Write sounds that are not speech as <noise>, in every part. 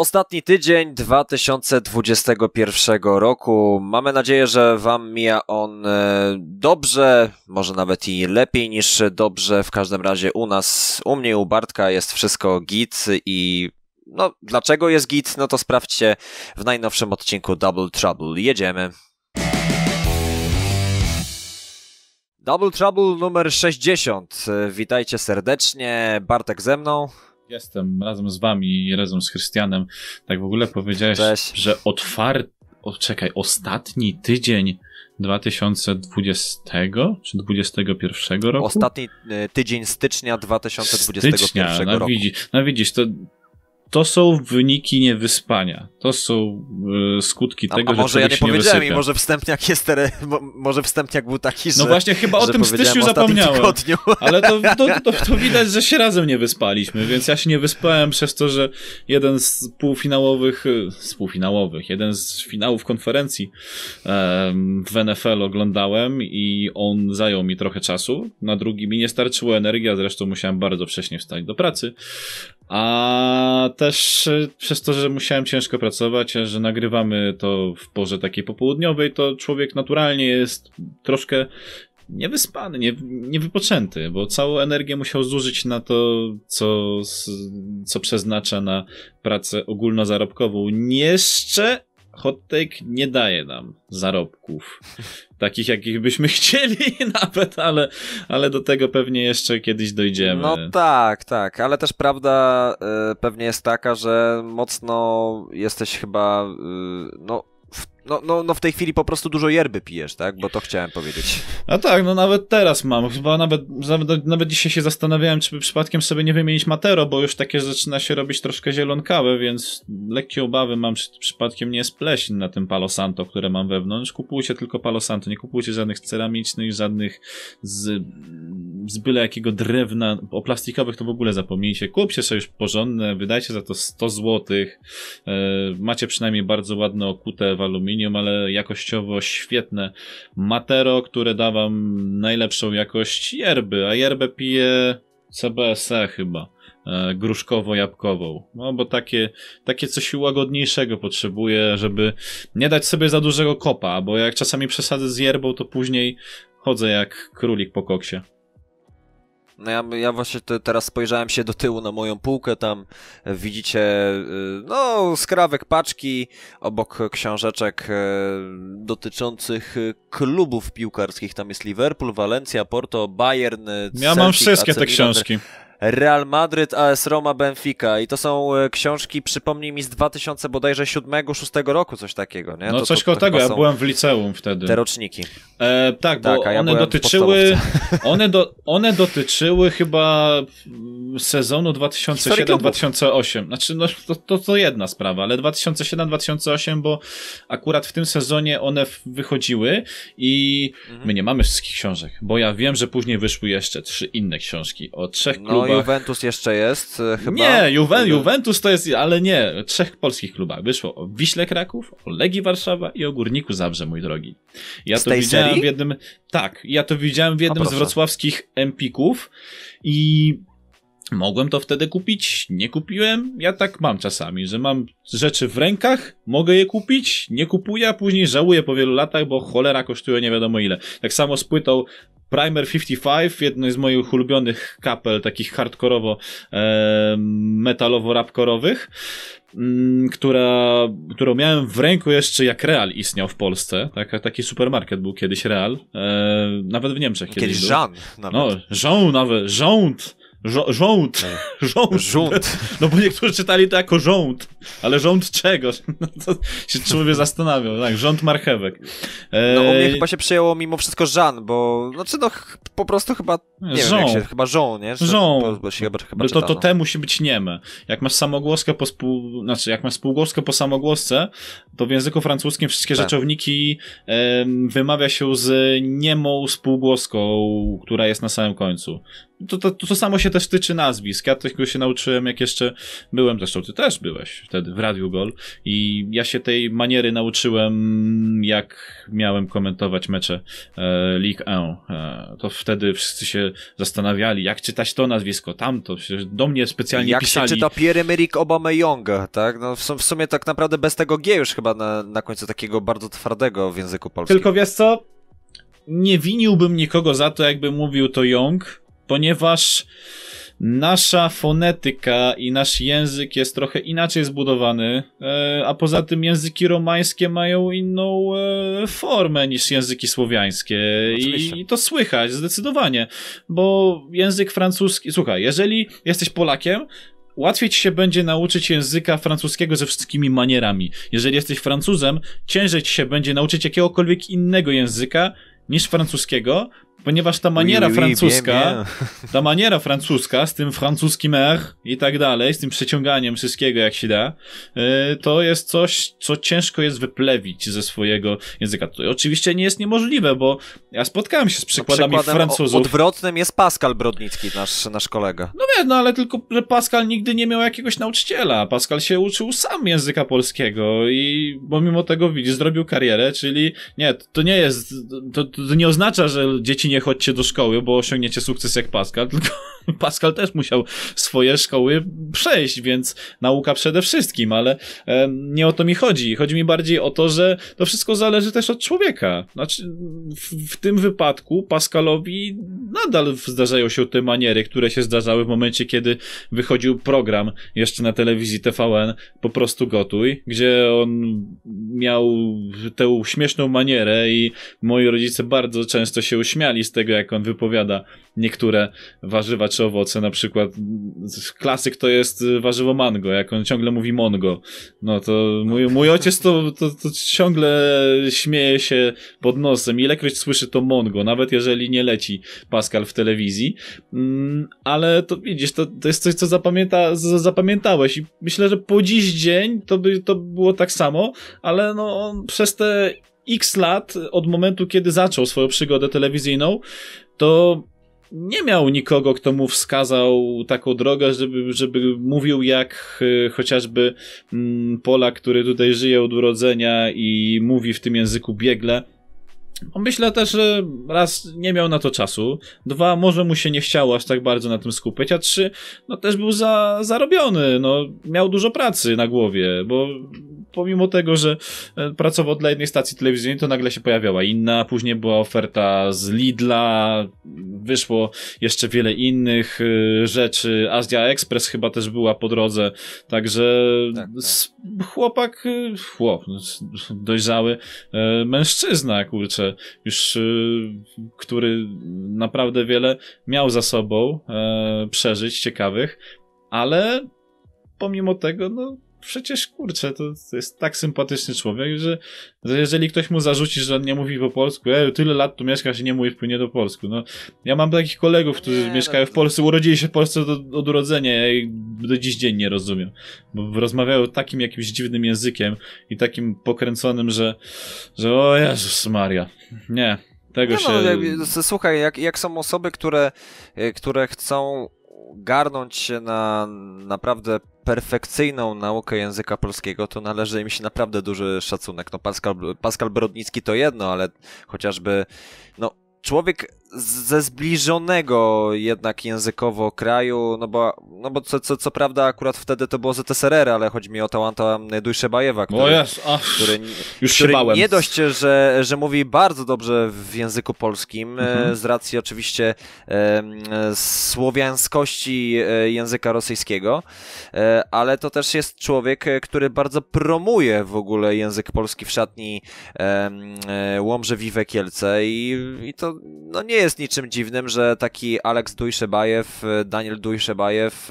Ostatni tydzień 2021 roku. Mamy nadzieję, że Wam mija on e, dobrze, może nawet i lepiej niż dobrze. W każdym razie u nas, u mnie, u Bartka jest wszystko git i no, dlaczego jest git? No to sprawdźcie w najnowszym odcinku Double Trouble. Jedziemy. Double Trouble numer 60. Witajcie serdecznie. Bartek ze mną. Jestem razem z wami i razem z Chrystianem. Tak w ogóle powiedziałeś, Cześć. że otwarty. O, czekaj, ostatni tydzień 2020 czy 2021 roku? Ostatni e, tydzień stycznia 2021 Stycznia, no, roku. widzi, no widzisz, to, to są wyniki niewyspania. To są y, skutki A, tego, a może że ja nie się nie powiedziałem i może wstępniak jest tere, mo- może wstępniak był taki, że No właśnie, chyba o tym powiedziałem styczniu zapomniałem. tygodniu. <laughs> Ale to, to, to, to widać, że się razem nie wyspaliśmy, więc ja się nie wyspałem przez to, że jeden z półfinałowych, e, z półfinałowych, jeden z finałów konferencji em, w NFL oglądałem i on zajął mi trochę czasu. Na drugi mi nie starczyło energii, a zresztą musiałem bardzo wcześnie wstać do pracy. A też e, przez to, że musiałem ciężko pracować, że nagrywamy to w porze takiej popołudniowej, to człowiek naturalnie jest troszkę niewyspany, nie, niewypoczęty, bo całą energię musiał zużyć na to, co, co przeznacza na pracę ogólnozarobkową. Jeszcze hot take nie daje nam zarobków. Takich, jakich byśmy <laughs> chcieli nawet, ale, ale do tego pewnie jeszcze kiedyś dojdziemy. No tak, tak, ale też prawda e, pewnie jest taka, że mocno jesteś chyba, e, no, no, no, no w tej chwili po prostu dużo yerby pijesz, tak? Bo to chciałem powiedzieć. A tak, no nawet teraz mam. Chyba nawet, nawet, dzisiaj się zastanawiałem, czy by przypadkiem sobie nie wymienić Matero, bo już takie zaczyna się robić troszkę zielonkawe, więc lekkie obawy mam, czy przypadkiem nie jest pleśń na tym Palo Santo, które mam wewnątrz. Kupujcie tylko Palo Santo, nie kupujcie żadnych ceramicznych, żadnych z, z byle jakiego drewna. O plastikowych to w ogóle zapomnijcie. Kupcie sobie już porządne, wydajcie za to 100 złotych. E, macie przynajmniej bardzo ładne okute w aluminium, ale jakościowo świetne. Matero, które da wam najlepszą jakość yerby, a yerbę pije CBSE chyba. E, gruszkowo-jabłkową. No bo takie, takie coś łagodniejszego potrzebuję, żeby nie dać sobie za dużego kopa, bo jak czasami przesadzę z yerbą, to później chodzę jak królik po koksie. No ja, ja właśnie te, teraz spojrzałem się do tyłu na moją półkę, tam e, widzicie, e, no, skrawek paczki, obok książeczek e, dotyczących klubów piłkarskich, tam jest Liverpool, Walencja, Porto, Bayern, Ja mam Celtic, wszystkie AC te książki. Real Madryt, AS Roma, Benfica i to są e, książki, przypomnij mi, z 2000 bodajże 7-6 roku, coś takiego, nie? No to, coś koło tego, ja byłem w liceum wtedy. te roczniki. E, tak, bo Tak, ja one dotyczyły. One, do, one dotyczyły chyba mm, sezonu Historii klubów. 2007-2008. Znaczy, no to, to, to jedna sprawa, ale 2007-2008, bo akurat w tym sezonie one wychodziły i Mhm. my nie mamy wszystkich książek, bo ja wiem, że później wyszły jeszcze trzy inne książki o trzech No, klubach. Juventus jeszcze jest, e, chyba. Nie, Juve, Juventus to jest, ale nie, trzech polskich klubach. Wyszło o Wiśle Kraków, o Legii Warszawa i o Górniku Zabrze, mój drogi. Ja Z to widziałem serii? w jednym, tak, ja to widziałem w jednym z wrocławskich Empików i mogłem to wtedy kupić, nie kupiłem. Ja tak mam czasami, że mam rzeczy w rękach, mogę je kupić, nie kupuję, a później żałuję po wielu latach, bo cholera kosztuje nie wiadomo ile. Tak samo z płytą Primer 55, jednej z moich ulubionych kapel, takich hardkorowo, e, metalowo-rapkorowych, mm, która, którą miałem w ręku jeszcze jak Real istniał w Polsce. Tak, taki supermarket był kiedyś Real. E, nawet w Niemczech kiedyś, Kiedyś. Jean nawet. No, rząd nawet, rząd. Żo- Rząd, rząd. Rząd. No bo niektórzy czytali to jako rząd, ale rząd czego? <laughs> No to się człowiek zastanawiał, tak, rząd marchewek. E, No u mnie chyba się przyjęło mimo wszystko Jean, bo znaczy no po prostu chyba, nie wiem jak się, chyba Jean, nie? Jean. Bo, się chyba, chyba to, to te musi być nieme. Jak masz samogłoskę po spół... Znaczy, jak masz spółgłoskę po samogłosce, to w języku francuskim wszystkie Tak. rzeczowniki em, wymawia się z niemą spółgłoską, która jest na samym końcu. To, to, to, samo się też tyczy nazwisk. Ja tego się nauczyłem, jak jeszcze byłem, zresztą ty też byłeś wtedy w Radiu Gol i ja się tej maniery nauczyłem, jak miałem komentować mecze e, League 1. E, to wtedy wszyscy się zastanawiali, jak czytać to nazwisko, tamto. Do mnie specjalnie jak pisali. Jak się czyta Pierre-Emerick Aubameyonga, tak? No w, w, sumie tak naprawdę bez tego G już chyba na, na końcu takiego bardzo twardego w języku polskim. Tylko wiesz co? Nie winiłbym nikogo za to, jakby mówił to Young, ponieważ nasza fonetyka i nasz język jest trochę inaczej zbudowany, e, a poza tym języki romańskie mają inną e, formę niż języki słowiańskie i, to słychać zdecydowanie, bo język francuski, słuchaj, jeżeli jesteś Polakiem, łatwiej ci się będzie nauczyć języka francuskiego ze wszystkimi manierami. Jeżeli jesteś Francuzem, ciężej ci się będzie nauczyć jakiegokolwiek innego języka niż francuskiego, ponieważ ta maniera oui, oui, francuska, bien, bien. ta maniera francuska z tym francuskim R i tak dalej, z tym przeciąganiem wszystkiego jak się da, y, to jest coś, co ciężko jest wyplewić ze swojego języka. To oczywiście nie jest niemożliwe, bo ja spotkałem się z przykładami no, Francuzów. Odwrotnym jest Pascal Brodnicki, nasz, nasz kolega. No wiem, no ale tylko, że Pascal nigdy nie miał jakiegoś nauczyciela. Pascal się uczył sam języka polskiego i pomimo tego, widzisz, zrobił karierę, czyli nie, to nie jest, to, to nie oznacza, że dzieci nie chodźcie do szkoły, bo osiągniecie sukces jak Pascal, <laughs> tylko Pascal też musiał swoje szkoły przejść, więc nauka przede wszystkim, ale e, nie o to mi chodzi. Chodzi mi bardziej o to, że to wszystko zależy też od człowieka. Znaczy, w, w tym wypadku Pascalowi nadal zdarzają się te maniery, które się zdarzały w momencie, kiedy wychodził program jeszcze na telewizji TVN, po prostu gotuj, gdzie on miał tę śmieszną manierę i moi rodzice bardzo często się uśmiali z tego, jak on wypowiada niektóre warzywa czy owoce, na przykład klasyk to jest warzywo mango, jak on ciągle mówi mongo, no to mój, mój ojciec to, to, to ciągle śmieje się pod nosem, ilekroć słyszy to mongo, nawet jeżeli nie leci Pascal w telewizji, mm, ale to widzisz, to, to jest coś, co zapamięta, zapamiętałeś i myślę, że po dziś dzień to by to było tak samo, ale no przez te x lat od momentu, kiedy zaczął swoją przygodę telewizyjną, to nie miał nikogo, kto mu wskazał taką drogę, żeby, żeby mówił jak y, chociażby mm, Polak, który tutaj żyje od urodzenia i mówi w tym języku biegle. Myślę też, że raz nie miał na to czasu, dwa, może mu się nie chciało aż tak bardzo na tym skupiać, a trzy, no też był za, zarobiony, no miał dużo pracy na głowie, bo pomimo tego, że e, pracował dla jednej stacji telewizyjnej, to nagle się pojawiała inna, później była oferta z Lidla, wyszło jeszcze wiele innych e, rzeczy, Asia Express chyba też była po drodze, także tak, tak. chłopak, e, chłop, dojrzały mężczyzna, kurczę, już który naprawdę wiele miał za sobą przeżyć ciekawych, ale pomimo tego, no przecież kurczę, to, to, jest tak sympatyczny człowiek, że, że jeżeli ktoś mu zarzuci, że on nie mówi po polsku, e, tyle lat tu mieszkasz i nie mówi wpłynie do polsku. No, ja mam takich kolegów, którzy nie, mieszkają no. w Polsce, urodzili się w Polsce od, od urodzenia, ja ich do dziś dzień nie rozumiem, bo rozmawiają takim jakimś dziwnym językiem i takim pokręconym, że, że o Jezus Maria, nie, tego nie no, się... No, słuchaj, jak, jak są osoby, które, e, które chcą garnąć się na naprawdę perfekcyjną naukę języka polskiego, to należy im się naprawdę duży szacunek. No Pascal, Pascal Brodnicki to jedno, ale chociażby no, człowiek ze zbliżonego jednak językowo kraju, no bo, no bo co, co, co prawda akurat wtedy to było ZSRR, ale chodzi mi o Tałanta Dujszebajewa, który, ach, który, już który nie dość, że, że mówi bardzo dobrze w języku polskim, e, mhm. z racji oczywiście e, słowiańskości e, języka rosyjskiego, e, ale to też jest człowiek, e, który bardzo promuje w ogóle język polski w szatni e, Łomże Wiwe Kielce i, i to no nie jest niczym dziwnym, że taki Alex Dujszebajew, Daniel Dujszebajew,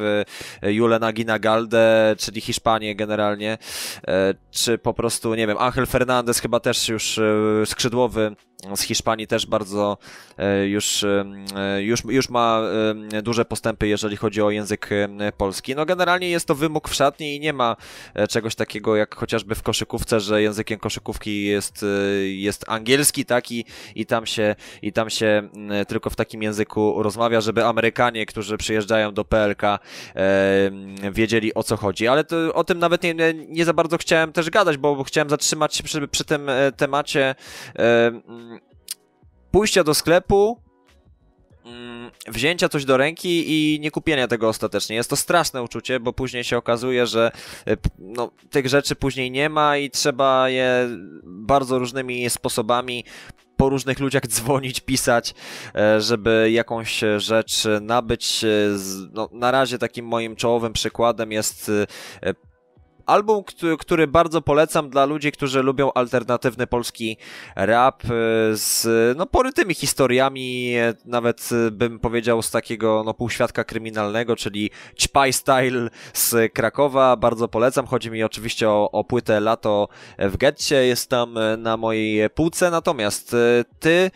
Julen Aginagalde, czyli Hiszpanie generalnie, czy po prostu, nie wiem, Angel Fernandez chyba też już skrzydłowy z Hiszpanii też bardzo już, już, już ma duże postępy, jeżeli chodzi o język polski. No generalnie jest to wymóg w szatni i nie ma czegoś takiego jak chociażby w koszykówce, że językiem koszykówki jest, jest angielski, tak, i, i, tam się, i tam się tylko w takim języku rozmawia, żeby Amerykanie, którzy przyjeżdżają do PLK, wiedzieli o co chodzi. Ale to, o tym nawet nie, nie za bardzo chciałem też gadać, bo chciałem zatrzymać się przy, przy tym e, temacie pójścia do sklepu, mm, wzięcia coś do ręki i nie kupienia tego ostatecznie. Jest to straszne uczucie, bo później się okazuje, że e, no, tych rzeczy później nie ma i trzeba je bardzo różnymi sposobami po różnych ludziach dzwonić, pisać, e, żeby jakąś rzecz nabyć. No, na razie takim moim czołowym przykładem jest album, który bardzo polecam dla ludzi, którzy lubią alternatywny polski rap e, z no, porytymi historiami, e, nawet e, bym powiedział z takiego no, półświadka kryminalnego, czyli Ćpaj Style z Krakowa. Bardzo polecam. Chodzi mi oczywiście o, o płytę Lato w getcie. Jest tam na mojej półce. Natomiast ty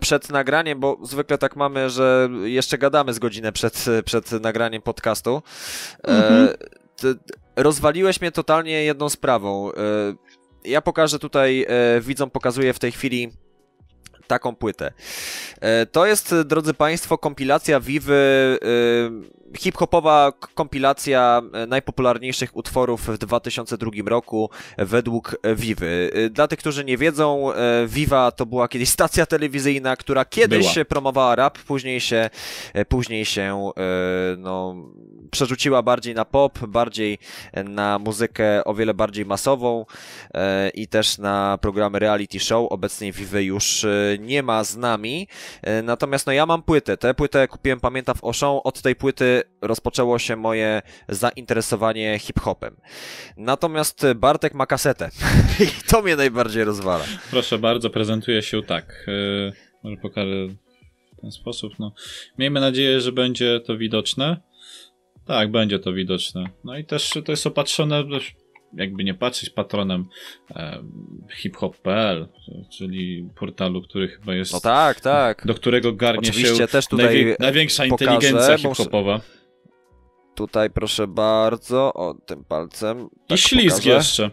przed nagraniem, bo zwykle tak mamy, że jeszcze gadamy z godzinę przed, przed nagraniem podcastu. Mhm rozwaliłeś mnie totalnie jedną sprawą. E, ja pokażę tutaj, e, widzom pokazuję w tej chwili taką płytę. E, to jest, drodzy Państwo, kompilacja Vivy hip-hopowa kompilacja e, najpopularniejszych utworów w 2002 roku według Vivy. E, dla tych, którzy nie wiedzą, e, Viva to była kiedyś stacja telewizyjna, która kiedyś była. promowała rap, później się, później się no, przerzuciła bardziej na pop, bardziej na muzykę o wiele bardziej masową i też na programy reality show. Obecnie Vivy już nie ma z nami. Natomiast no ja mam płytę. Tę płytę kupiłem, pamiętam, w Oszą. Od tej płyty rozpoczęło się moje zainteresowanie hip-hopem. Natomiast Bartek ma kasetę <laughs> i to mnie najbardziej rozwala. Proszę bardzo, prezentuje się tak. Yy, może pokażę w ten sposób. No. Miejmy nadzieję, że będzie to widoczne. Tak, będzie to widoczne. No i też to jest opatrzone jakby nie patrzeć patronem e, hiphop.pl, czyli portalu, który chyba jest. No tak, tak. Do którego garnie Oczywiście się też tutaj najwie, największa pokażę, inteligencja hip-hopowa. Tutaj proszę bardzo, o tym palcem. Tak I ślizg pokażę. jeszcze.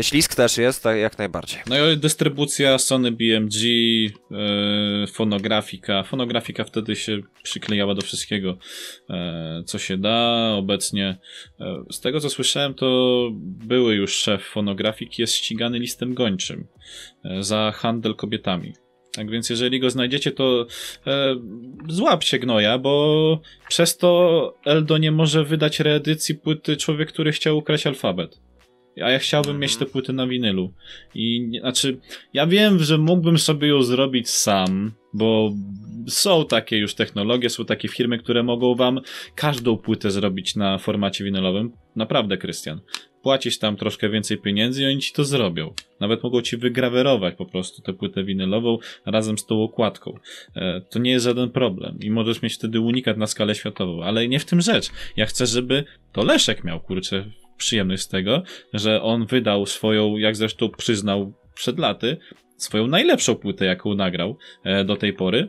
Ślisk też jest, tak jak najbardziej. No i dystrybucja Sony BMG, yy, e, fonografika. Fonografika wtedy się przyklejała do wszystkiego, yy, co się da. Obecnie, yy, z tego co słyszałem, to były już szef fonografiki jest ścigany listem gończym za handel kobietami. Tak więc jeżeli go znajdziecie, to e, złapcie gnoja, bo przez to Eldo nie może wydać reedycji płyty Człowiek, który chciał ukraść alfabet. A ja chciałbym mieć mhm. te płyty na winylu. I znaczy, ja wiem, że mógłbym sobie ją zrobić sam, bo są takie już technologie, są takie firmy, które mogą wam każdą płytę zrobić na formacie winylowym. Naprawdę, Krystian. Płacisz tam troszkę więcej pieniędzy i oni ci to zrobią. Nawet mogą ci wygrawerować po prostu tę płytę winylową razem z tą okładką. E, to nie jest żaden problem i możesz mieć wtedy unikat na skalę światową, ale nie w tym rzecz. Ja chcę, żeby to Leszek miał, kurczę, przyjemność z tego, że on wydał swoją, jak zresztą przyznał przed laty, swoją najlepszą płytę, jaką nagrał e, do tej pory.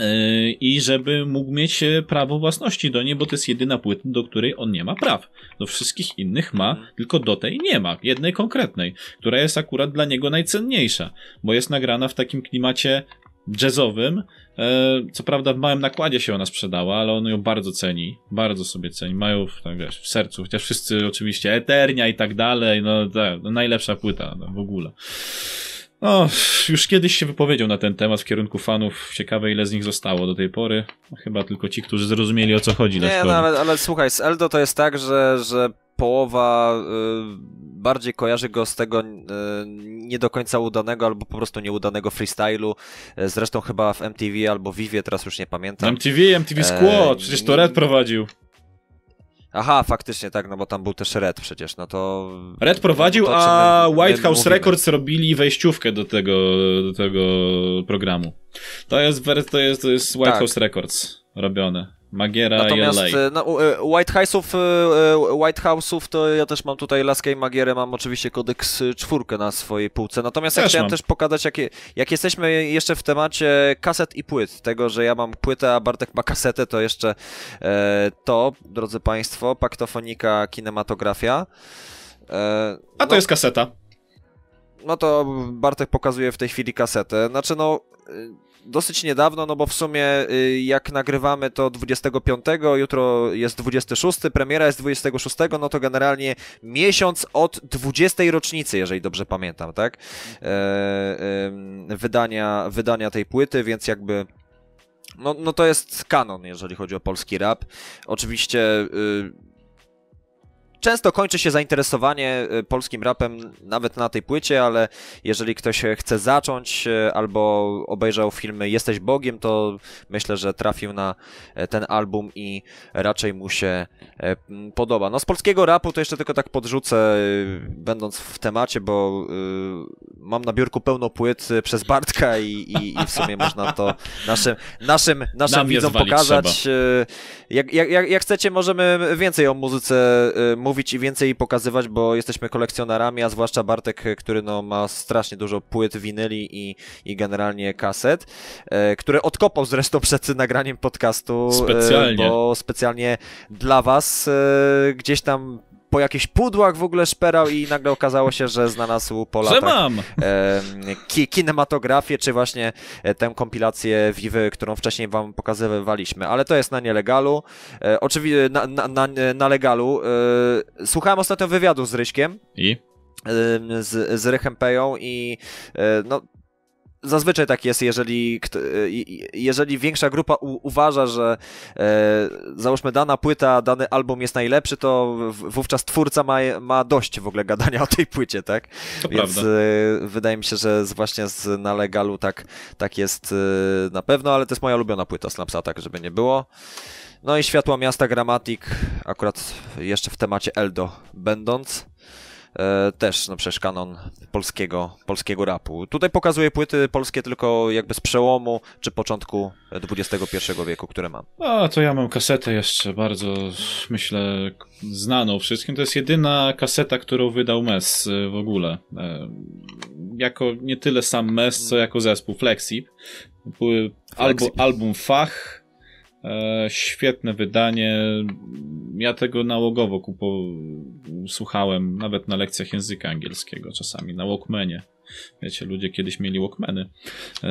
E, I żeby mógł mieć e, prawo własności do niej, bo to jest jedyna płyta, do której on nie ma praw. Do wszystkich innych ma, tylko do tej nie ma. Jednej konkretnej, która jest akurat dla niego najcenniejsza, bo jest nagrana w takim klimacie jazzowym. E, co prawda w małym nakładzie się ona sprzedała, ale on ją bardzo ceni, bardzo sobie ceni, mają tak wiesz, w sercu, chociaż wszyscy oczywiście Eternia i tak dalej, no tak, no, najlepsza płyta no, w ogóle. No, już kiedyś się wypowiedział na ten temat w kierunku fanów. Ciekawe, ile z nich zostało do tej pory. Chyba tylko ci, którzy zrozumieli o co chodzi. Nie, no, ale, ale słuchaj, z Eldo to jest tak, że, że połowa y, bardziej kojarzy go z tego y, nie do końca udanego albo po prostu nieudanego freestylu. Zresztą chyba w MTV albo Vivie, teraz już nie pamiętam. MTV, MTV Squad, e, przecież to Red prowadził. Aha, faktycznie tak, no bo tam był też Red przecież, no to... Red prowadził, to, a my, White House mówimy. Records robili wejściówkę do tego, do tego programu. To jest, to jest, to jest White tak. House Records robione. Magiera Natomiast LA. e, no, e, White House'ów, e, White House'ów to ja też mam tutaj Laskę i Magierę, mam oczywiście kodeks czwórkę na swojej półce. Natomiast ja Też chciałem mam. też pokazać, jak, jak jesteśmy jeszcze w temacie kaset i płyt, tego, że ja mam płytę, a Bartek ma kasetę, to jeszcze e, to, drodzy Państwo, paktofonika, kinematografia. E, A to no, jest kaseta. no to Bartek pokazuje w tej chwili kasetę. Znaczy, no, y, dosyć niedawno, no bo w sumie y, jak nagrywamy to 25, jutro jest 26, premiera jest 26, no to generalnie miesiąc od 20 rocznicy, jeżeli dobrze pamiętam, tak? E, wydania, wydania tej płyty, więc jakby. No, no to jest kanon, jeżeli chodzi o polski rap. Oczywiście. Y, Często kończy się zainteresowanie y, polskim rapem nawet na tej płycie, ale jeżeli ktoś chce zacząć y, albo obejrzał filmy Jesteś Bogiem, to myślę, że trafił na e, ten album i raczej mu się e, podoba. No z polskiego rapu to jeszcze tylko tak podrzucę, y, będąc w temacie, bo mam na biurku pełno płyt przez Bartka i, i, i w sumie można to naszym, naszym, naszym widzom pokazać. Jak, jak, jak, chcecie, możemy więcej o muzyce y, mówić i więcej pokazywać, bo jesteśmy kolekcjonerami, a zwłaszcza Bartek, y, który no, ma strasznie dużo płyt winyli i, i generalnie kaset, e, które odkopał zresztą przed nagraniem podcastu. e, Specjalnie. Bo specjalnie dla was e, gdzieś tam po jakichś pudłach w ogóle szperał i nagle okazało się, że znalazł po Że latach mam! e, ki, kinematografię, czy właśnie e, tę kompilację Vivy, którą wcześniej wam pokazywaliśmy, ale to jest na nielegalu. E, oczywiście na, na, na, na legalu. E, słuchałem ostatnio wywiadu z Ryśkiem, I? z, z Rychem Peją i e, no Zazwyczaj tak jest, jeżeli, jeżeli większa grupa u, uważa, że e, załóżmy dana płyta, dany album jest najlepszy, to wówczas twórca ma, ma dość w ogóle gadania o tej płycie, tak? To Więc prawda. e, wydaje mi się, że właśnie z na legalu tak, tak jest e, na pewno, ale to jest moja ulubiona płyta Slapsa, tak żeby nie było. No i Światła Miasta Grammatic, akurat jeszcze w temacie Eldo będąc. E, też, no przecież kanon polskiego, polskiego rapu. Tutaj pokazuję płyty polskie tylko jakby z przełomu czy początku XXI wieku, które mam. A, to ja mam kasetę jeszcze bardzo, myślę, znaną wszystkim. To jest jedyna kaseta, którą wydał MES y, w ogóle. E, Jako nie tyle sam MES, co jako zespół Flexip. Flexip. album Fach. E, świetne wydanie. Ja tego nałogowo kupo, słuchałem, nawet na lekcjach języka angielskiego czasami, na Walkmanie. Wiecie, ludzie kiedyś mieli Walkmany. E,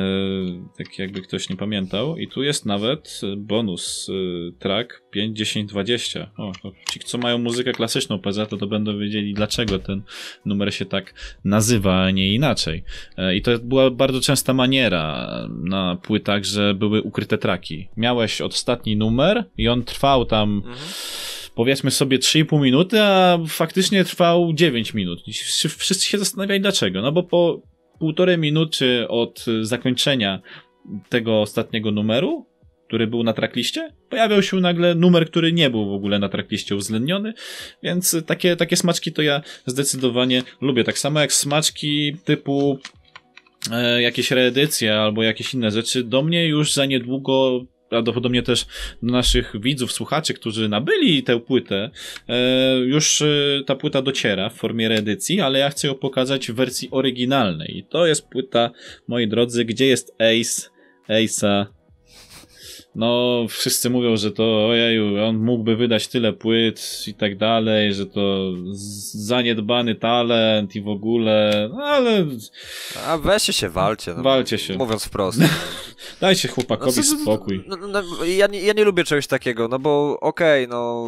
tak jakby ktoś nie pamiętał. I tu jest nawet e, bonus e, track 5, 10, 20. O, to ci, co mają muzykę klasyczną PZ, to, to będą wiedzieli, dlaczego ten numer się tak nazywa, a nie inaczej. E, I to była bardzo częsta maniera na płytach, że były ukryte traki. Miałeś ostatni numer i on trwał tam powiedzmy sobie 3,5 minuty, a faktycznie trwał 9 minut. Wszyscy- się zastanawiali dlaczego. No bo po półtorej minuty od zakończenia tego ostatniego numeru, który był na trackliście, pojawiał się nagle numer, który nie był w ogóle na trackliście uwzględniony, więc takie, takie smaczki to ja zdecydowanie lubię. Tak samo jak smaczki typu e, jakieś reedycje albo jakieś inne rzeczy, do mnie już za niedługo prawdopodobnie też do naszych widzów, słuchaczy, którzy nabyli tę płytę, e, już e, ta płyta dociera w formie reedycji, ale ja chcę ją pokazać w wersji oryginalnej. I to jest płyta, moi drodzy, gdzie jest Ace, Ace'a. No, wszyscy mówią, że to ojeju, on mógłby wydać tyle płyt i tak dalej, że to zaniedbany talent i w ogóle, no ale A weźcie się, walcie. No, Walcie się. Mówiąc wprost. <laughs> dajcie chłopakowi No, co- co- spokój. No, no, ja, nie, ja nie lubię czegoś takiego, no bo okej, no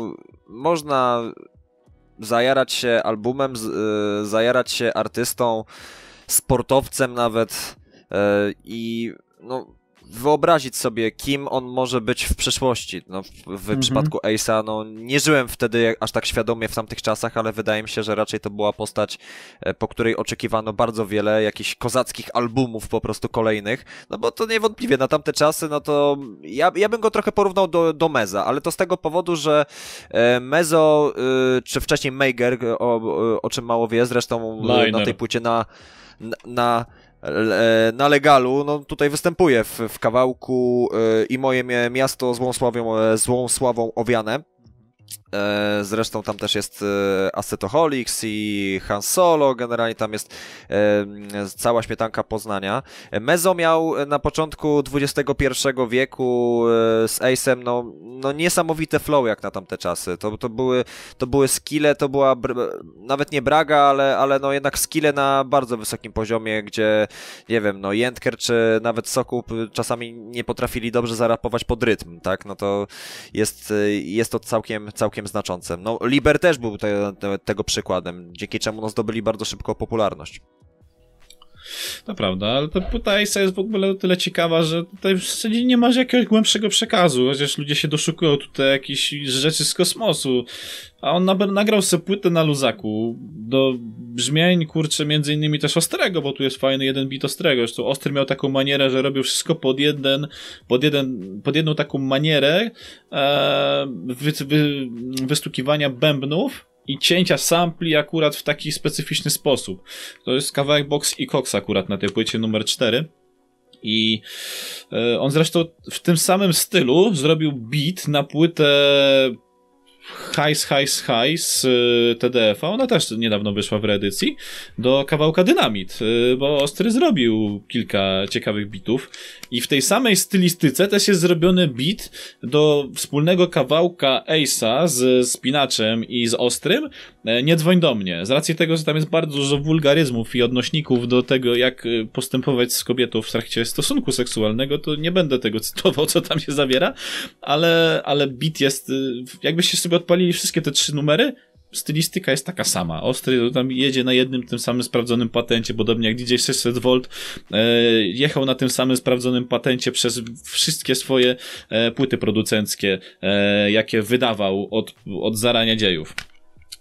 można zajarać się albumem, z, y, zajarać się artystą, sportowcem nawet y, i no wyobrazić sobie, kim on może być w przyszłości. No, w w Mhm. przypadku Ace'a, no nie żyłem wtedy aż tak świadomie w tamtych czasach, ale wydaje mi się, że raczej to była postać, e, po której oczekiwano bardzo wiele jakichś kozackich albumów po prostu kolejnych, no bo to niewątpliwie na tamte czasy, no to ja, ja bym go trochę porównał do, do Meza, ale to z tego powodu, że e, Mezo, y, czy wcześniej Meiger, o, o, czym mało wie, zresztą y, na Liner. tej płycie na, na, na na legalu, no tutaj występuje w, w kawałku i moje miasto złą, sławią, złą sławą owiane. E, zresztą tam też jest e, Acetoholics i Han Solo, generalnie tam jest e, cała śmietanka Poznania. Mezo miał na początku XXI wieku z Ace'em no, no niesamowite flow jak na tamte czasy. To, to, były, to były skille, to była nawet nie Braga, ale, ale no jednak skille na bardzo wysokim poziomie, gdzie nie wiem, no Jędker czy nawet Sokup czasami nie potrafili dobrze zarapować pod rytm, tak? No to jest, jest to całkiem, całkiem znaczące. No, Liber też był te, te, tego przykładem, dzięki czemu no, zdobyli bardzo szybko popularność. To prawda, ale ta płyta jest w ogóle o tyle ciekawa, że tutaj w zasadzie nie ma jakiegoś głębszego przekazu, chociaż ludzie się doszukują tutaj jakichś rzeczy z kosmosu. A on nagrał sobie płytę na luzaku do brzmień, kurczę, między innymi też Ostrego, bo tu jest fajny jeden bit Ostrego. Zresztą Ostry miał taką manierę, że robił wszystko pod jeden, pod jeden, pod jedną taką manierę e, wy, wy, wystukiwania bębnów i cięcia sampli akurat w taki specyficzny sposób. To jest kawałek Box i Cox akurat na tej płycie numer 4. I e, on zresztą w tym samym stylu zrobił beat na płytę Hajs, Hajs, Hajs y, TDF-a, ona też niedawno wyszła w reedycji, do kawałka Dynamit, y, bo Ostry zrobił kilka ciekawych bitów. I w tej samej stylistyce też jest zrobiony bit do wspólnego kawałka Ace'a z Spinaczem i z Ostrym, e, Nie dzwoń do mnie, z racji tego, że tam jest bardzo dużo wulgaryzmów i odnośników do tego, jak y, postępować z kobietą w trakcie stosunku seksualnego, to nie będę tego cytował, co tam się zawiera, ale, ale bit jest, jakbyście sobie odpalili wszystkie te trzy numery, stylistyka jest taka sama. Ostry tam jedzie na jednym tym samym sprawdzonym patencie, podobnie jak DJ 600 V e, jechał na tym samym sprawdzonym patencie przez wszystkie swoje e, płyty producenckie, e, jakie wydawał od, od zarania dziejów.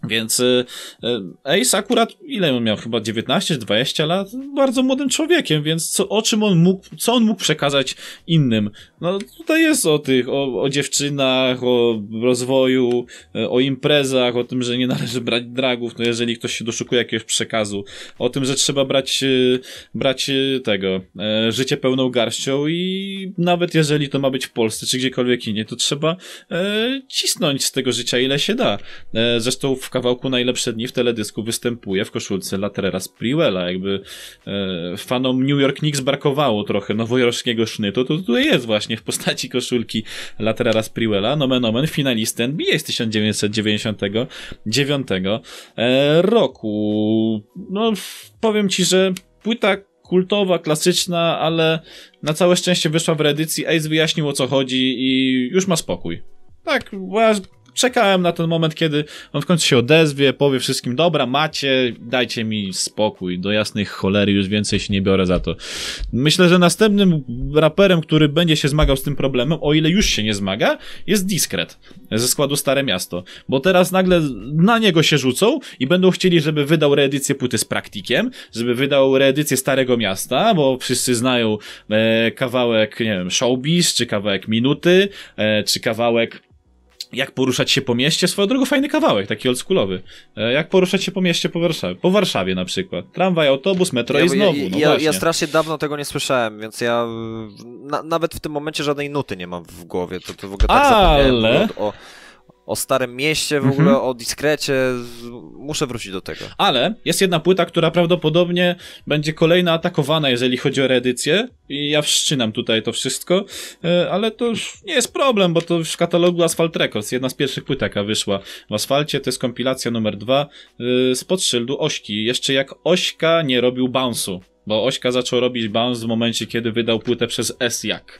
Więc y, y, Ace akurat, ile on miał? Chyba 19-20 lat? Bardzo młodym człowiekiem, więc co, o czym on mógł, co on mógł przekazać innym? No tutaj jest o tych, o, o dziewczynach, o rozwoju, y, o imprezach, o tym, że nie należy brać dragów, no jeżeli ktoś się doszukuje jakiegoś przekazu, o tym, że trzeba brać, brać tego, życie pełną garścią i nawet jeżeli to ma być w Polsce, czy gdziekolwiek indziej, to trzeba cisnąć z tego życia ile się da. Zresztą w kawałku Najlepsze Dni w teledysku występuje w koszulce Latrera Sprewella. Jakby e, fanom New York Knicks brakowało trochę nowojorskiego sznytu, to tutaj jest właśnie w postaci koszulki Latrera Sprewella, nomen omen, finalista NBA z 1999 e, roku. No, powiem ci, że płyta kultowa, klasyczna, ale na całe szczęście wyszła w reedycji, Ace wyjaśnił o co chodzi i już ma spokój. Tak, czekałem na ten moment, kiedy on w końcu się odezwie, powie wszystkim, dobra, macie, dajcie mi spokój, do jasnych cholery, już więcej się nie biorę za to. Myślę, że następnym raperem, który będzie się zmagał z tym problemem, o ile już się nie zmaga, jest Discret ze składu Stare Miasto, bo teraz nagle na niego się rzucą i będą chcieli, żeby wydał reedycję płyty z praktikiem, żeby wydał reedycję Starego Miasta, bo wszyscy znają e, kawałek, nie wiem, Showbiz, czy kawałek Minuty, e, czy kawałek jak poruszać się po mieście, swoją drogą fajny kawałek, taki oldschoolowy. E, jak poruszać się po mieście po Warszawie, po Warszawie na przykład. Tramwaj, autobus, metro ja, i znowu. Ja, no ja, ja, strasznie dawno tego nie słyszałem, więc ja na, nawet w tym momencie żadnej nuty nie mam w głowie. To, to w ogóle tak Ale... o, o Starym Mieście, w ogóle mhm. o Diskrecie. Muszę wrócić do tego. Ale jest jedna płyta, która prawdopodobnie będzie kolejna atakowana, jeżeli chodzi o reedycję. I ja wszczynam tutaj to wszystko, e, ale to już nie jest problem, bo to w katalogu Asphalt Records, jedna z pierwszych płyt, jaka wyszła w Asfalcie, to jest kompilacja numer dwa e, spod szyldu Ośki. Jeszcze jak Ośka nie robił bounce'u bo Ośka zaczął robić bounce w momencie, kiedy wydał płytę przez S-Jak.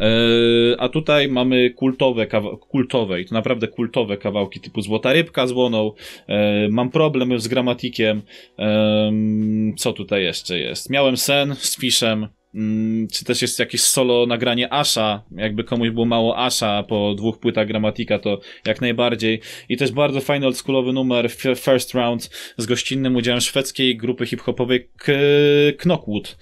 Yy, a tutaj mamy kultowe, kultowe i to naprawdę kultowe kawałki typu Złota Rybka z Łoną, yy, mam problemy z gramatikiem, yy, co tutaj jeszcze jest? Miałem sen z Fishem, Mm, czy też jest jakieś solo nagranie Asha, jakby komuś było mało Asha po dwóch płytach Gramatika, to jak najbardziej. I też bardzo fajny oldschoolowy numer First Round z gościnnym udziałem szwedzkiej grupy hip-hopowej Knockwood.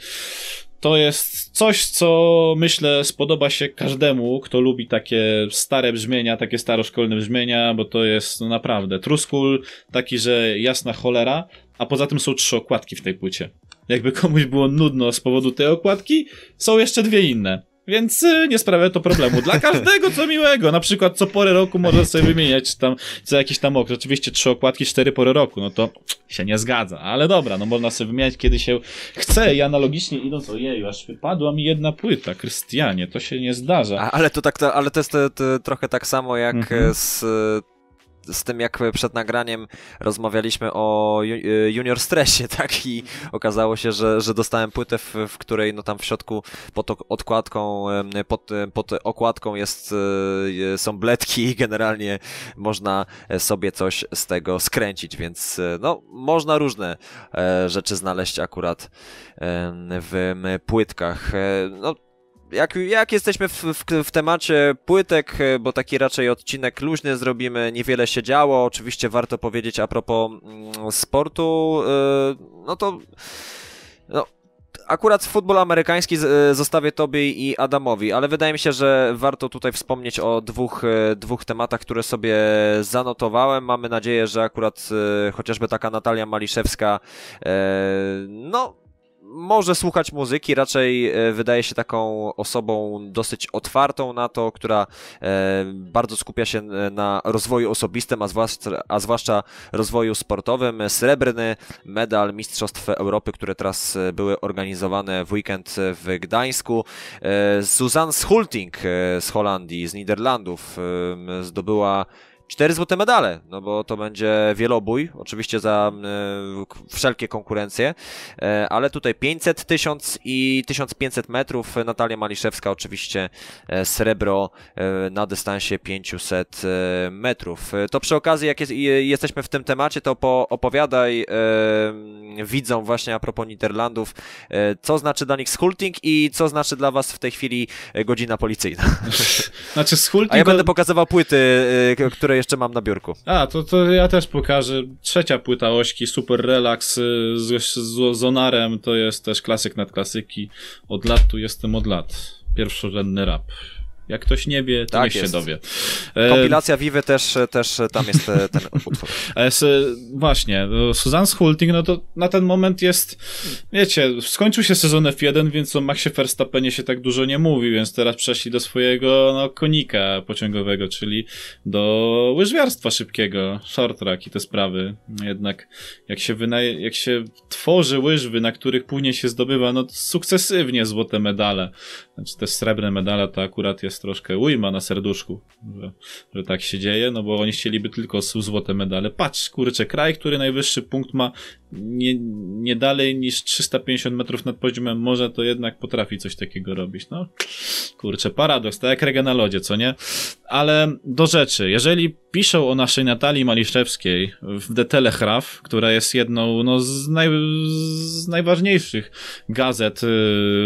To jest coś, co myślę spodoba się każdemu, kto lubi takie stare brzmienia, takie staroszkolne brzmienia, bo to jest no naprawdę truskul, taki, że jasna cholera, a poza tym są trzy okładki w tej płycie. Jakby komuś było nudno z powodu tej okładki, są jeszcze dwie inne. Więc y, nie sprawia to problemu. Dla każdego co miłego. Na przykład co porę roku można sobie wymieniać tam co jakiś tam okres. Oczywiście trzy okładki, cztery pory roku. No to się nie zgadza. Ale dobra, no można sobie wymieniać kiedy się chce i analogicznie idąc, ojej, aż wypadła mi jedna płyta. Krystianie, to się nie zdarza. A, ale to tak, to, ale to jest to, to trochę tak samo jak mhm. z z tym, jak przed nagraniem rozmawialiśmy o y, junior stressie, <laughs> tak? I okazało się, że, że dostałem płytę, w, w której no tam w środku pod odkładką, pod, pod okładką jest, y, są bledki i generalnie można sobie coś z tego skręcić, więc no, można różne e, rzeczy znaleźć akurat w płytkach. E, no, jak, jak jesteśmy w, w, w, temacie płytek, e, bo taki raczej odcinek luźny zrobimy, niewiele się działo. Oczywiście warto powiedzieć a propos mm, sportu, yy, no to no, akurat futbol amerykański e, zostawię Tobie i Adamowi, ale wydaje mi się, że warto tutaj wspomnieć o dwóch, dwóch tematach, które sobie zanotowałem. Mamy nadzieję, że akurat chociażby taka Natalia Maliszewska, no może słuchać muzyki, raczej e, wydaje się taką osobą dosyć otwartą na to, która e, bardzo skupia się e, na rozwoju osobistym, a zwłaszcza, a zwłaszcza rozwoju sportowym. Srebrny medal Mistrzostw Europy, które teraz były organizowane w weekend w Gdańsku. Susan Schulting z Holandii, z Niderlandów zdobyła cztery złote medale, no bo to będzie wielobój, oczywiście za e, wszelkie konkurencje, e, ale tutaj 500, 1000 i 1500 metrów. Natalia Maliszewska oczywiście e, srebro na dystansie 500 e, metrów. To przy okazji, jak jest, jesteśmy w tym temacie, to po, opowiadaj widzom właśnie a propos Niderlandów, co znaczy dla nich schulting i co znaczy dla was w tej chwili godzina policyjna. <laughs> Znaczy schulting... A ja będę pokazywał płyty, które jeszcze mam na biurku. A, to, to ja też pokażę. Trzecia płyta Ośki, Super Relax y, z, z Zonarem, to jest też klasyk nad klasyki. Od lat tu jestem od lat. Pierwszorzędny rap. Jak ktoś nie wie, to tak niech jest. się dowie. E, Kompilacja Vivy też, też tam jest e, ten <laughs> utwór. E, właśnie, Susan Schulting, no to na ten moment jest, wiecie, skończył się sezon F1, więc o Maxie Verstappenie się tak dużo nie mówi, więc teraz przeszli do swojego no, konika pociągowego, czyli do łyżwiarstwa szybkiego, short track i te sprawy. Jednak jak się, wynaje, jak się tworzy łyżwy, na których później się zdobywa no, sukcesywnie złote medale, znaczy te srebrne medale to akurat jest troszkę ujma na serduszku, że, że tak się dzieje, no bo oni chcieliby tylko złote medale. Patrz, kurczę, kraj, który najwyższy punkt ma nie, nie dalej niż 350 metrów nad poziomem morza, to jednak potrafi coś takiego robić. No, kurczę, paradoks, tak jak rega na lodzie, co nie? Ale do rzeczy, jeżeli piszą o naszej Natalii Maliszewskiej w The Telegraph, która jest jedną no, z, naj, z najważniejszych gazet y,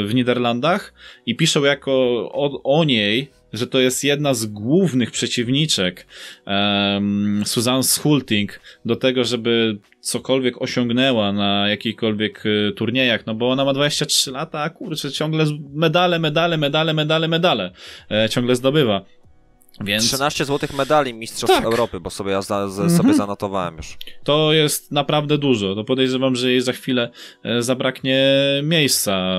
w Niderlandach i piszą jako o, o niej że to jest jedna z głównych przeciwniczek um, Susan Schulting do tego, żeby cokolwiek osiągnęła na jakichkolwiek y, turniejach, no bo ona ma 23 lata, a kurczę, ciągle medale, medale, medale, medale, medale e, ciągle zdobywa. Więc... 13 złotych medali Mistrzostw tak. Europy, bo sobie ja za, za, sobie mhm. zanotowałem już. To jest naprawdę dużo. To podejrzewam, że jej za chwilę e, zabraknie miejsca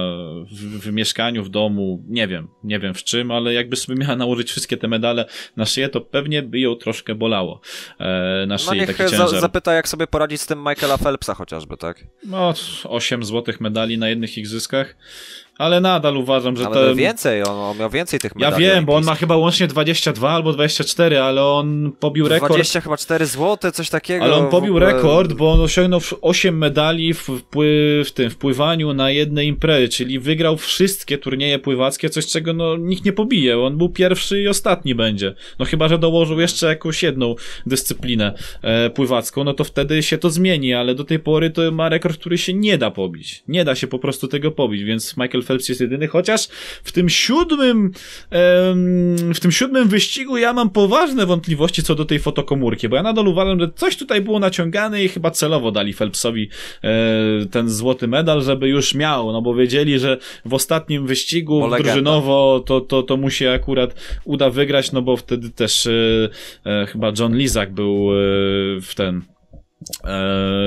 w, w, mieszkaniu, w domu. Nie wiem, nie wiem w czym, ale jakby sobie miała nałożyć wszystkie te medale na szyję, to pewnie by ją troszkę bolało e, na szyi no niech. Za, zapyta, jak sobie poradzić z tym Michaela Phelpsa chociażby, tak? No, 8 złotych medali na jednych igrzyskach ale nadal uważam, że ale to... więcej, on, on, miał więcej tych medali. Ja wiem, bo on ma chyba łącznie 22 albo 24, ale on pobił rekord... 20 chyba 4 złote, coś takiego. Ale on pobił ogóle... rekord, bo on osiągnął 8 medali w, w tym wpływaniu na jednej imprezy, czyli wygrał wszystkie turnieje pływackie, coś czego no nikt nie pobije. On był pierwszy i ostatni będzie. No chyba, że dołożył jeszcze jakąś jedną dyscyplinę e, pływacką, no to wtedy się to zmieni, ale do tej pory to ma rekord, który się nie da pobić. Nie da się po prostu tego pobić, więc Michael Phelps jest jedyny, chociaż w tym siódmym w tym siódmym wyścigu ja mam poważne wątpliwości co do tej fotokomórki, bo ja nadal uważam, że coś tutaj było naciągane i chyba celowo dali Phelpsowi e, ten złoty medal, żeby już miał, no bo wiedzieli, że w ostatnim wyścigu drużynowo to, to, to mu się akurat uda wygrać, no bo wtedy też e, e, chyba John Lizak był w ten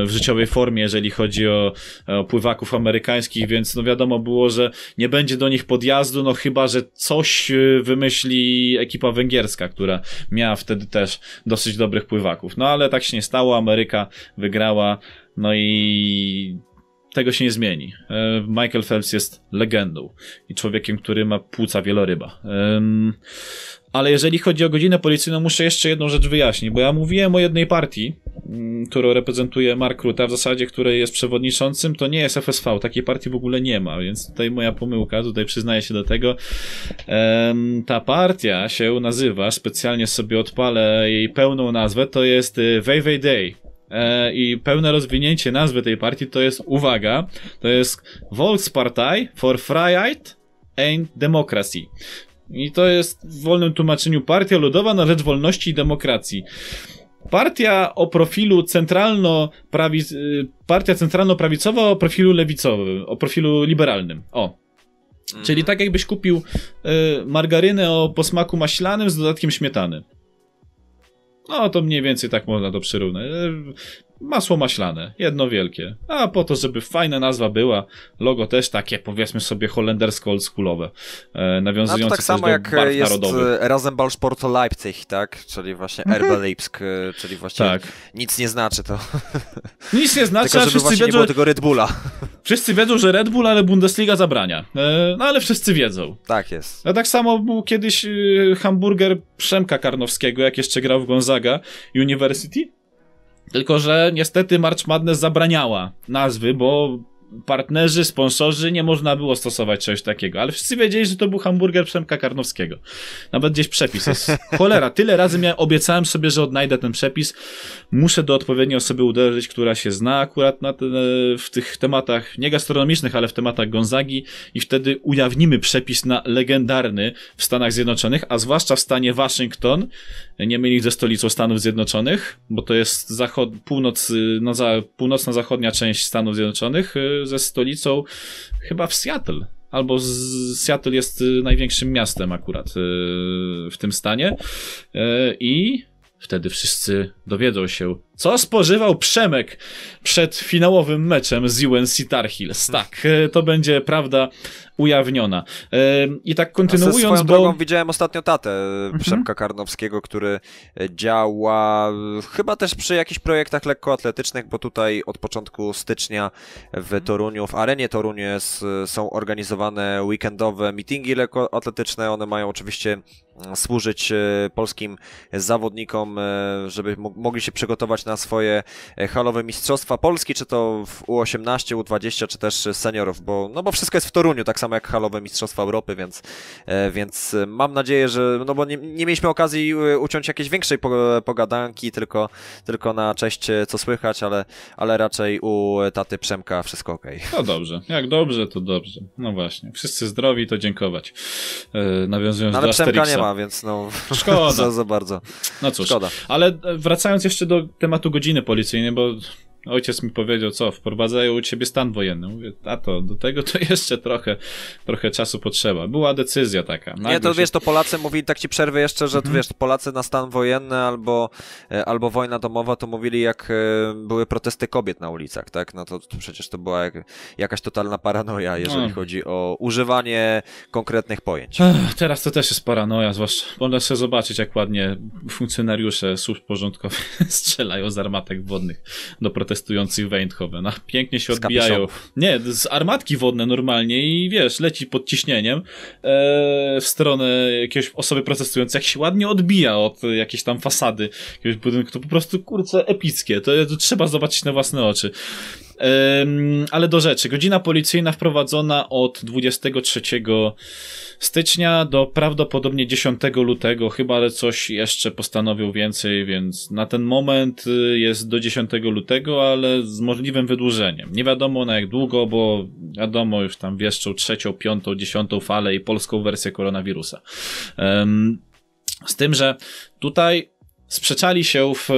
w życiowej formie, jeżeli chodzi o, o pływaków amerykańskich, więc no wiadomo było, że nie będzie do nich podjazdu, no chyba, że coś e, wymyśli ekipa węgierska, która miała wtedy też dosyć dobrych pływaków. No ale tak się nie stało, Ameryka wygrała, no i tego się nie zmieni. E, Michael Phelps jest legendą i człowiekiem, który ma płuca wieloryba. Ale jeżeli chodzi o godzinę policyjną, muszę jeszcze jedną rzecz wyjaśnić, bo ja mówiłem o jednej partii, mm, którą reprezentuje Mark Rutte, a w zasadzie której jest przewodniczącym, to nie jest FSV, takiej partii w ogóle nie ma, więc tutaj moja pomyłka, tutaj przyznaję się do tego. ta partia się nazywa, specjalnie sobie odpalę jej pełną nazwę, to jest Vevey Day. E, I pełne rozwinięcie nazwy tej partii to jest, uwaga, to jest Volkspartei for Freiheit and Democracy. I to jest w wolnym tłumaczeniu Partia Ludowa na rzecz wolności i demokracji. Partia o profilu centralno y, partia centralno-prawicowa o profilu lewicowym, o profilu liberalnym. O. Mhm. Czyli tak jakbyś kupił y, margarynę o posmaku maślanym z dodatkiem śmietany. No to mniej więcej tak można to przyrównać. Masło maślane, jedno wielkie. A po to, żeby fajna nazwa była, logo też takie, powiedzmy sobie, holendersko oldschoolowe, e, nawiązujące no to tak samo do jak barw jest narodowych. Rasenballsport Leipzig, tak? Czyli właśnie mhm. RB Leipzig, e, czyli właśnie tak. nic nie znaczy to. <laughs> Nic nie znaczy, Tylko, a wszyscy wiedzą... nie było tego Red Bulla. <laughs> Wszyscy wiedzą, że Red Bull, ale Bundesliga zabrania. E, no ale wszyscy wiedzą. Tak jest. A tak samo był kiedyś e, hamburger Przemka Karnowskiego, jak jeszcze grał w Gonzaga University. Tylko, że niestety March Madness zabraniała nazwy, bo partnerzy, sponsorzy, nie można było stosować czegoś takiego. Ale wszyscy wiedzieli, że to był hamburger Przemka Karnowskiego. Nawet gdzieś przepis jest. <laughs> Cholera, tyle razy miałem, obiecałem sobie, że odnajdę ten przepis. Muszę do odpowiedniej osoby uderzyć, która się zna akurat na te, w tych tematach, nie gastronomicznych, ale w tematach Gonzagi i wtedy ujawnimy przepis na legendarny w Stanach Zjednoczonych, a zwłaszcza w stanie Waszyngton, nie mylić ze stolicą Stanów Zjednoczonych, bo to jest zachod, północ, no, za, północno-zachodnia część Stanów Zjednoczonych, y, ze stolicą chyba w Seattle. Albo Seattle jest y, największym miastem akurat y, w tym stanie. I wtedy wszyscy dowiedzą się, co spożywał Przemek przed finałowym meczem z UNC Tar Heels. Tak, to będzie prawda ujawniona. I tak kontynuując, swoją bo... drogą widziałem ostatnio tatę mhm. Przemka Karnowskiego, który działa chyba też przy jakichś projektach lekkoatletycznych, bo tutaj od początku stycznia w mhm. Toruniu, w arenie Toruniu jest, są organizowane weekendowe meetingi lekkoatletyczne. One mają oczywiście służyć e, polskim zawodnikom, e, żeby mogli się przygotować na swoje e, halowe mistrzostwa Polski, czy to w U18, U20, czy też seniorów, bo, no bo wszystko jest w Toruniu, tak samo jak halowe mistrzostwa Europy, więc, więc mam nadzieję, że, no bo nie, nie mieliśmy okazji uciąć jakiejś większej pogadanki, tylko, tylko na cześć co słychać, ale, ale raczej u taty Przemka wszystko ok. No dobrze, jak dobrze, to dobrze. No właśnie, wszyscy zdrowi, to dziękować. Nawiązując no, ale do Przemka nie ma ma, więc no. <laughs> Szkoda. za, za bardzo. No cóż. Szkoda. Ale wracając jeszcze do tematu godziny policyjnej, bo ojciec mi powiedział, co, wprowadzają u ciebie stan wojenny. Mówię, a to, do tego to <laughs> jeszcze trochę, trochę czasu potrzeba. Była decyzja taka. nie, to się... wiesz, to Polacy mówili, tak ci przerwę jeszcze, że mhm. wiesz, Polacy na stan wojenny albo, e, albo wojna domowa to mówili jak e, były protesty kobiet na ulicach, tak? No to, to przecież to była jak, jakaś totalna paranoja, jeżeli no. chodzi o używanie konkretnych pojęć. Ech, teraz to też jest paranoja, zwłaszcza, można sobie zobaczyć, jak ładnie funkcjonariusze służb porządkowych <laughs> strzelają z armatek wodnych do protestów protestujących w Eindhoven. Pięknie się odbijają. Nie, z armatki wodne normalnie i wiesz, leci pod ciśnieniem e, w stronę jakiejś osoby protestującej, jak się ładnie odbija od jakiejś tam fasady jakiegoś budynku. To po prostu, kurczę, epickie. To, to trzeba zobaczyć na własne oczy. Ale do rzeczy. Godzina policyjna wprowadzona od 23 stycznia do prawdopodobnie 10 lutego, chyba że coś jeszcze postanowił więcej, więc na ten moment y, jest do 10 lutego, ale z możliwym wydłużeniem. Nie wiadomo na jak długo, bo wiadomo, już tam wieszczą trzecią, piątą, dziesiątą falę i polską wersję koronawirusa. Z tym, że tutaj sprzeczali się w,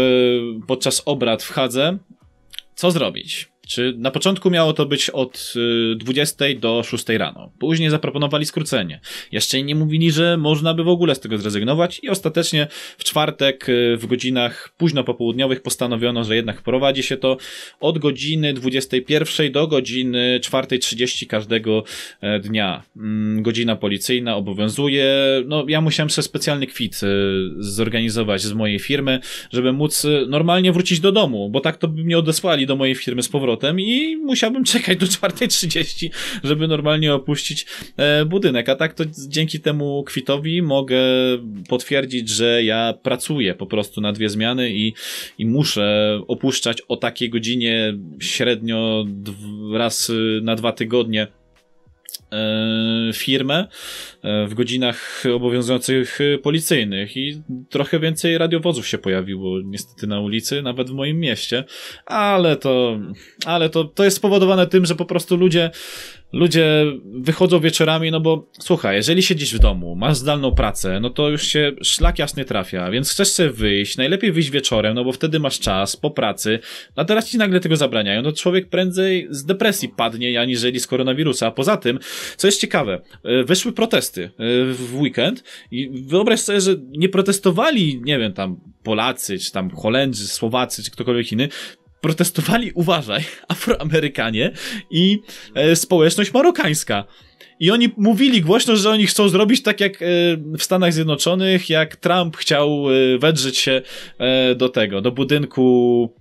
podczas obrad w Hadze, co zrobić. Czy na początku miało to być od 20 y, do 6 rano. Później zaproponowali skrócenie. Jeszcze nie mówili, że można by w ogóle z tego zrezygnować i ostatecznie w czwartek y, w godzinach późno popołudniowych postanowiono, że jednak prowadzi się to od godziny 21 do godziny 4.30 każdego e, dnia. Mm, godzina policyjna obowiązuje. No, ja musiałem sobie specjalny kwit y, zorganizować z mojej firmy, żeby móc normalnie wrócić do domu, bo tak to by mnie odesłali do mojej firmy z powrotem powrotem i musiałbym <laughs> czekać do 4.30, żeby normalnie opuścić e, budynek. A tak to dzięki temu kwitowi mogę potwierdzić, że ja pracuję po prostu na dwie zmiany i, i muszę opuszczać o takiej godzinie średnio raz na dwa tygodnie firmę e, w godzinach obowiązujących policyjnych. I trochę więcej radiowozów się pojawiło niestety na ulicy, nawet w moim mieście, ale to, ale to, to jest spowodowane tym, że po prostu ludzie ludzie wychodzą wieczorami, no bo słuchaj, jeżeli siedzisz w domu, masz zdalną pracę, no to już się szlak jasny trafia, więc chcesz sobie wyjść, najlepiej wyjść wieczorem, no bo wtedy masz czas po pracy, a teraz ci nagle tego zabraniają, no człowiek prędzej z depresji padnie, aniżeli z koronawirusa. A poza tym, co jest ciekawe, e, wyszły protesty e, w weekend i wyobraź sobie, że nie protestowali, nie wiem, tam Polacy, czy tam Holendrzy, Słowacy, czy ktokolwiek inny, protestowali, uważaj, <laughs> Afroamerykanie i e, społeczność marokańska. I oni mówili głośno, że oni chcą zrobić tak jak e, w Stanach Zjednoczonych, jak Trump chciał e, wedrzeć się e, do tego, do budynku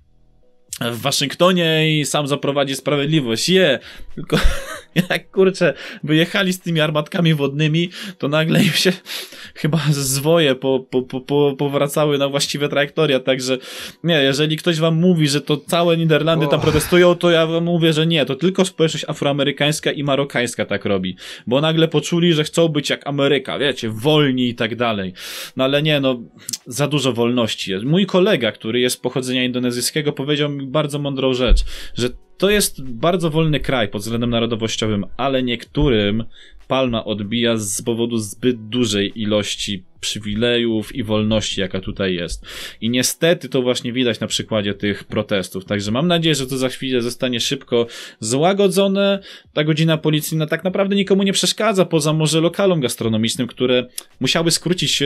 w Waszyngtonie i sam zaprowadzi sprawiedliwość. Je, tylko <laughs> <laughs> jak kurczę, wyjechali z tymi armatkami wodnymi, to nagle im się <laughs> chyba zwoje po, po, po, po, powracały na właściwe trajektoria, także nie, jeżeli ktoś wam mówi, że to całe Niderlandy oh. tam protestują, to ja wam mówię, że nie, to tylko społeczność afroamerykańska i marokańska tak robi, bo nagle poczuli, że chcą być jak Ameryka, wiecie, wolni i tak dalej. No ale nie, no, za dużo wolności jest. Mój kolega, który jest pochodzenia indonezyjskiego, powiedział mi bardzo mądrą rzecz, że to jest bardzo wolny kraj pod względem narodowościowym, ale niektórym palma odbija z powodu zbyt dużej ilości przywilejów i wolności, jaka tutaj jest. I niestety to właśnie widać na przykładzie tych protestów. Także mam nadzieję, że to za chwilę zostanie szybko złagodzone. Ta godzina policyjna tak naprawdę nikomu nie przeszkadza, poza może lokalom gastronomicznym, które musiały skrócić e,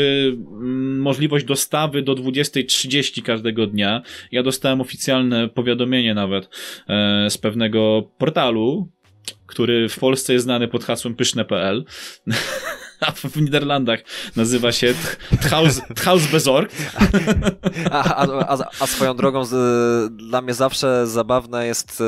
możliwość dostawy do 20.30 każdego dnia. Ja dostałem oficjalne powiadomienie nawet e, z pewnego portalu, który w Polsce jest znany pod hasłem pyszne.pl, <laughs> a w Niderlandach nazywa się Tchaus Bezorg. A, a, a, a, swoją drogą z, dla mnie zawsze zabawne jest y,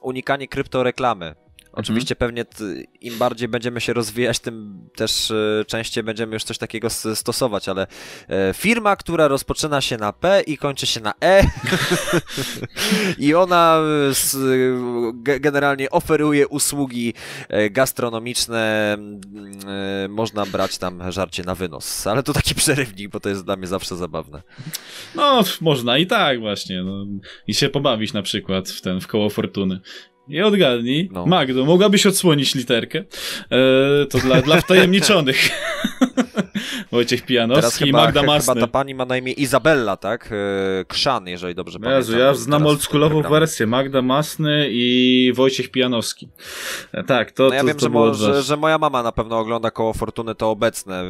unikanie kryptoreklamy. Oczywiście mhm. pewnie im bardziej będziemy się rozwijać, tym też e, częściej będziemy już coś takiego stosować, ale e, firma, która rozpoczyna się na P i kończy się na E <laughs> i ona e, generalnie oferuje usługi gastronomiczne, można brać tam żarcie na wynos, ale to taki <laughs> przerywnik, bo to jest dla mnie zawsze zabawne. No, można i tak właśnie, no. i się pobawić na przykład w ten, w koło fortuny. Nie odgadnij. No. Magdo, mogłabyś odsłonić literkę? E, to dla, dla wtajemniczonych. <laughs> Wojciech Pijanowski i Magda Masny. Chyba ta pani ma na imię Izabella, tak? E, Krzan, jeżeli dobrze Jezu, pamiętam. ja znam oldschoolową wersję. Magda Masny i Wojciech Pijanowski. E, tak, to no Ja to, wiem, to że, mo, że, że, moja mama na pewno ogląda koło Fortuny to obecne.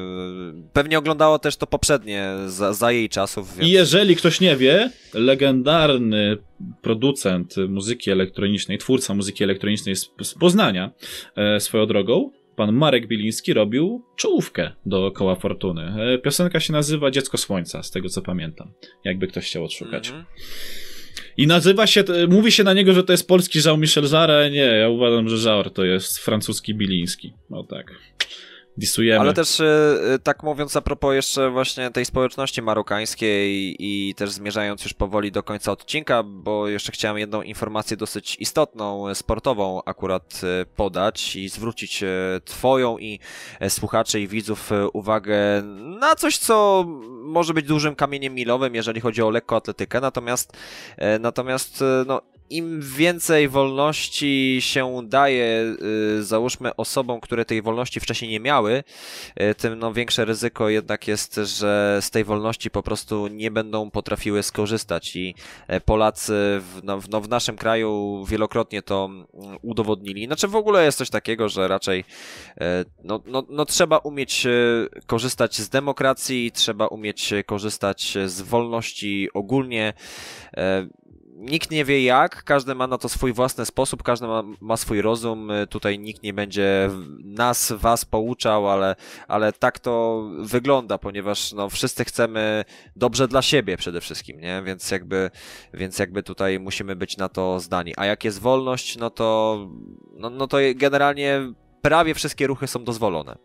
Pewnie oglądało też to poprzednie, za, za jej czasów. Więc... I jeżeli ktoś nie wie, legendarny producent muzyki elektronicznej, twórca muzyki elektronicznej z, z Poznania e, swoją drogą, pan Marek Biliński robił czołówkę do Koła Fortuny. E, piosenka się nazywa Dziecko Słońca, z tego co pamiętam, jakby ktoś chciał odszukać. Mm -hmm. I nazywa się, mówi się na niego, że to jest polski Jean-Michel Jarre. Nie, ja uważam, że Jarre to jest francuski Biliński. No tak disujemy. Ale też e, e, tak mówiąc a propos jeszcze właśnie tej społeczności marokańskiej i też zmierzając już powoli do końca odcinka, bo jeszcze chciałem jedną informację dosyć istotną, sportową akurat e, podać i zwrócić twoją i słuchaczy i widzów uwagę na coś, co może być dużym kamieniem milowym, jeżeli chodzi o lekkoatletykę, natomiast natomiast no im więcej wolności się daje, y, załóżmy osobom, które tej wolności wcześniej nie miały, y, tym no, większe ryzyko jednak jest, że z tej wolności po prostu nie będą potrafiły skorzystać i e, Polacy w, no, w, no, w naszym kraju wielokrotnie to mm, udowodnili. Znaczy w ogóle jest coś takiego, że raczej e, no, no, no trzeba umieć e, korzystać z demokracji, trzeba umieć korzystać z wolności ogólnie nikt nie wie jak, każdy ma na to swój własny sposób, każdy ma, ma, swój rozum, tutaj nikt nie będzie nas, was pouczał, ale, ale tak to wygląda, ponieważ no, wszyscy chcemy dobrze dla siebie przede wszystkim, nie? Więc jakby, więc jakby tutaj musimy być na to zdani. A jak jest wolność, no to, no, no to generalnie prawie wszystkie ruchy są dozwolone.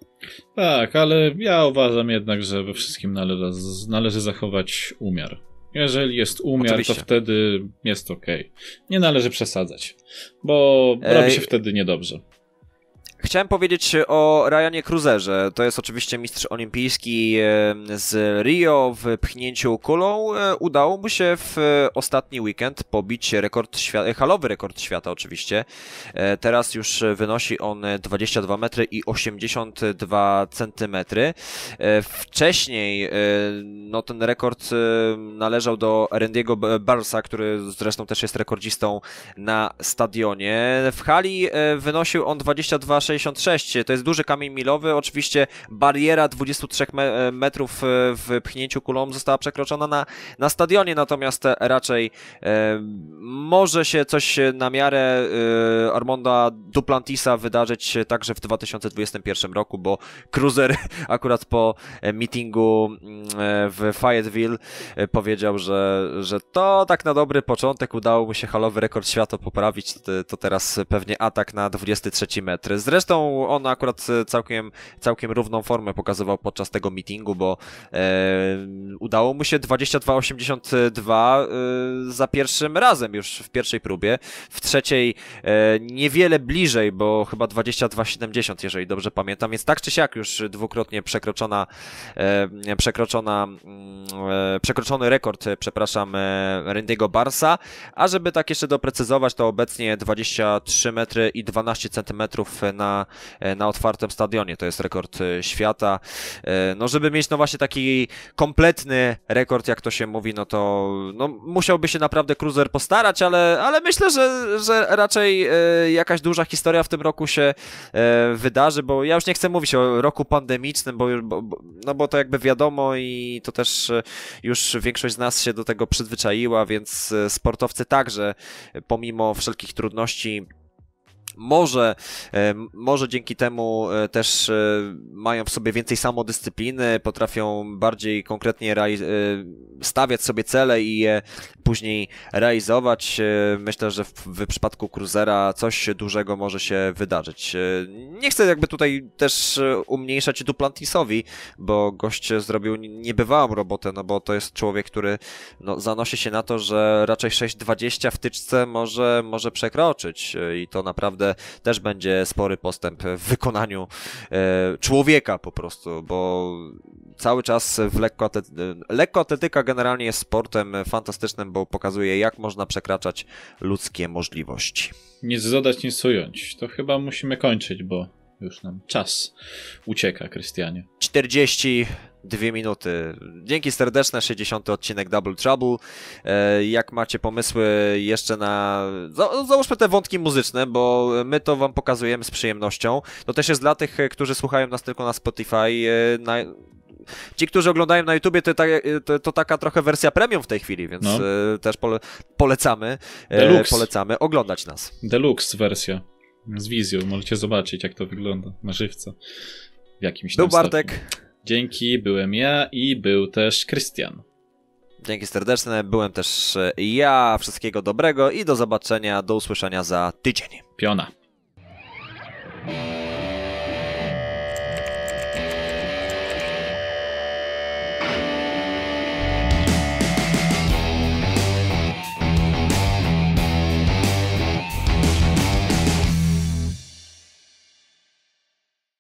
Tak, ale ja uważam jednak, że we wszystkim należy, należy zachować umiar. Jeżeli jest umiar, Oczywiście. to wtedy jest ok. Nie należy przesadzać, bo Ej. robi się wtedy niedobrze. Chciałem powiedzieć o Ryanie Cruzerze. To jest oczywiście mistrz olimpijski z Rio w pchnięciu kulą. E, udało mu się w ostatni weekend pobić rekord świata, halowy rekord świata oczywiście. E, teraz już wynosi on 22 metry i 82 centymetry. E, wcześniej no, ten rekord należał do Randiego Barsa, który zresztą też jest rekordzistą na stadionie. W hali wynosił on 22,6 66. To jest duży kamień milowy. Oczywiście bariera 23 me metrów e, w pchnięciu kulą została przekroczona na, na stadionie, natomiast raczej e, może się coś na miarę e, Armonda Duplantisa wydarzyć także w 2021 roku, bo Cruiser <laughs> akurat po meetingu mm, w Fayetteville e, powiedział, że, że to tak na dobry początek udało mu się halowy rekord świata poprawić, to teraz pewnie atak na 23 metry. Zresztą Zresztą on akurat całkiem, całkiem równą formę pokazywał podczas tego meetingu, bo e, udało mu się 22,82 e, za pierwszym razem już w pierwszej próbie. W trzeciej e, niewiele bliżej, bo chyba 22,70 jeżeli dobrze pamiętam, więc tak czy siak już dwukrotnie przekroczona, e, przekroczona mm, e, przekroczony rekord, przepraszam, e, Barsa, a żeby tak jeszcze doprecyzować, to obecnie 23 metry i 12 centymetrów na E, na, otwartym stadionie. To jest rekord e, świata. E, no, żeby mieć no właśnie taki kompletny rekord, jak to się mówi, no to no, musiałby się naprawdę Cruiser postarać, ale, ale myślę, że, że raczej jakaś duża historia w tym roku się wydarzy, bo ja już nie chcę mówić o roku pandemicznym, bo, bo, no bo to jakby wiadomo i to też już większość z nas się do tego przyzwyczaiła, więc sportowcy także pomimo wszelkich trudności może, e, może dzięki temu e, też e, mają w sobie więcej samodyscypliny, potrafią bardziej konkretnie stawiać sobie cele i je później realizować. Myślę, że w, w przypadku Cruzera coś dużego może się wydarzyć. Nie chcę jakby tutaj też umniejszać Duplantisowi, bo gość zrobił niebywałą robotę, no bo to jest człowiek, który no, zanosi się na to, że raczej 6,20 w tyczce może, może przekroczyć i to naprawdę naprawdę też będzie spory postęp w wykonaniu e, człowieka po prostu, bo cały czas w lekkoatletyka, lekkoatletyka generalnie jest sportem fantastycznym, bo pokazuje jak można przekraczać ludzkie możliwości. Nic dodać, nic ująć. To chyba musimy kończyć, bo już nam czas ucieka, Krystianie. 40 dwie minuty. Dzięki serdeczne, 60. odcinek Double Trouble. E, jak macie pomysły jeszcze na... Załóżmy te wątki muzyczne, bo my to wam pokazujemy z przyjemnością. To też jest dla tych, którzy słuchają nas tylko na Spotify. E, na... Ci, którzy oglądają na YouTubie, to, to, to, taka trochę wersja premium w tej chwili, więc no. E, też pole, polecamy, Deluxe. polecamy oglądać nas. Deluxe wersja z wizją. Możecie zobaczyć, jak to wygląda na żywca. W jakimś Był Bartek. Stopniu. Dzięki, byłem ja i był też Krystian. Dzięki serdeczne, byłem też e, ja. Wszystkiego dobrego i do zobaczenia, do usłyszenia za tydzień. Piona.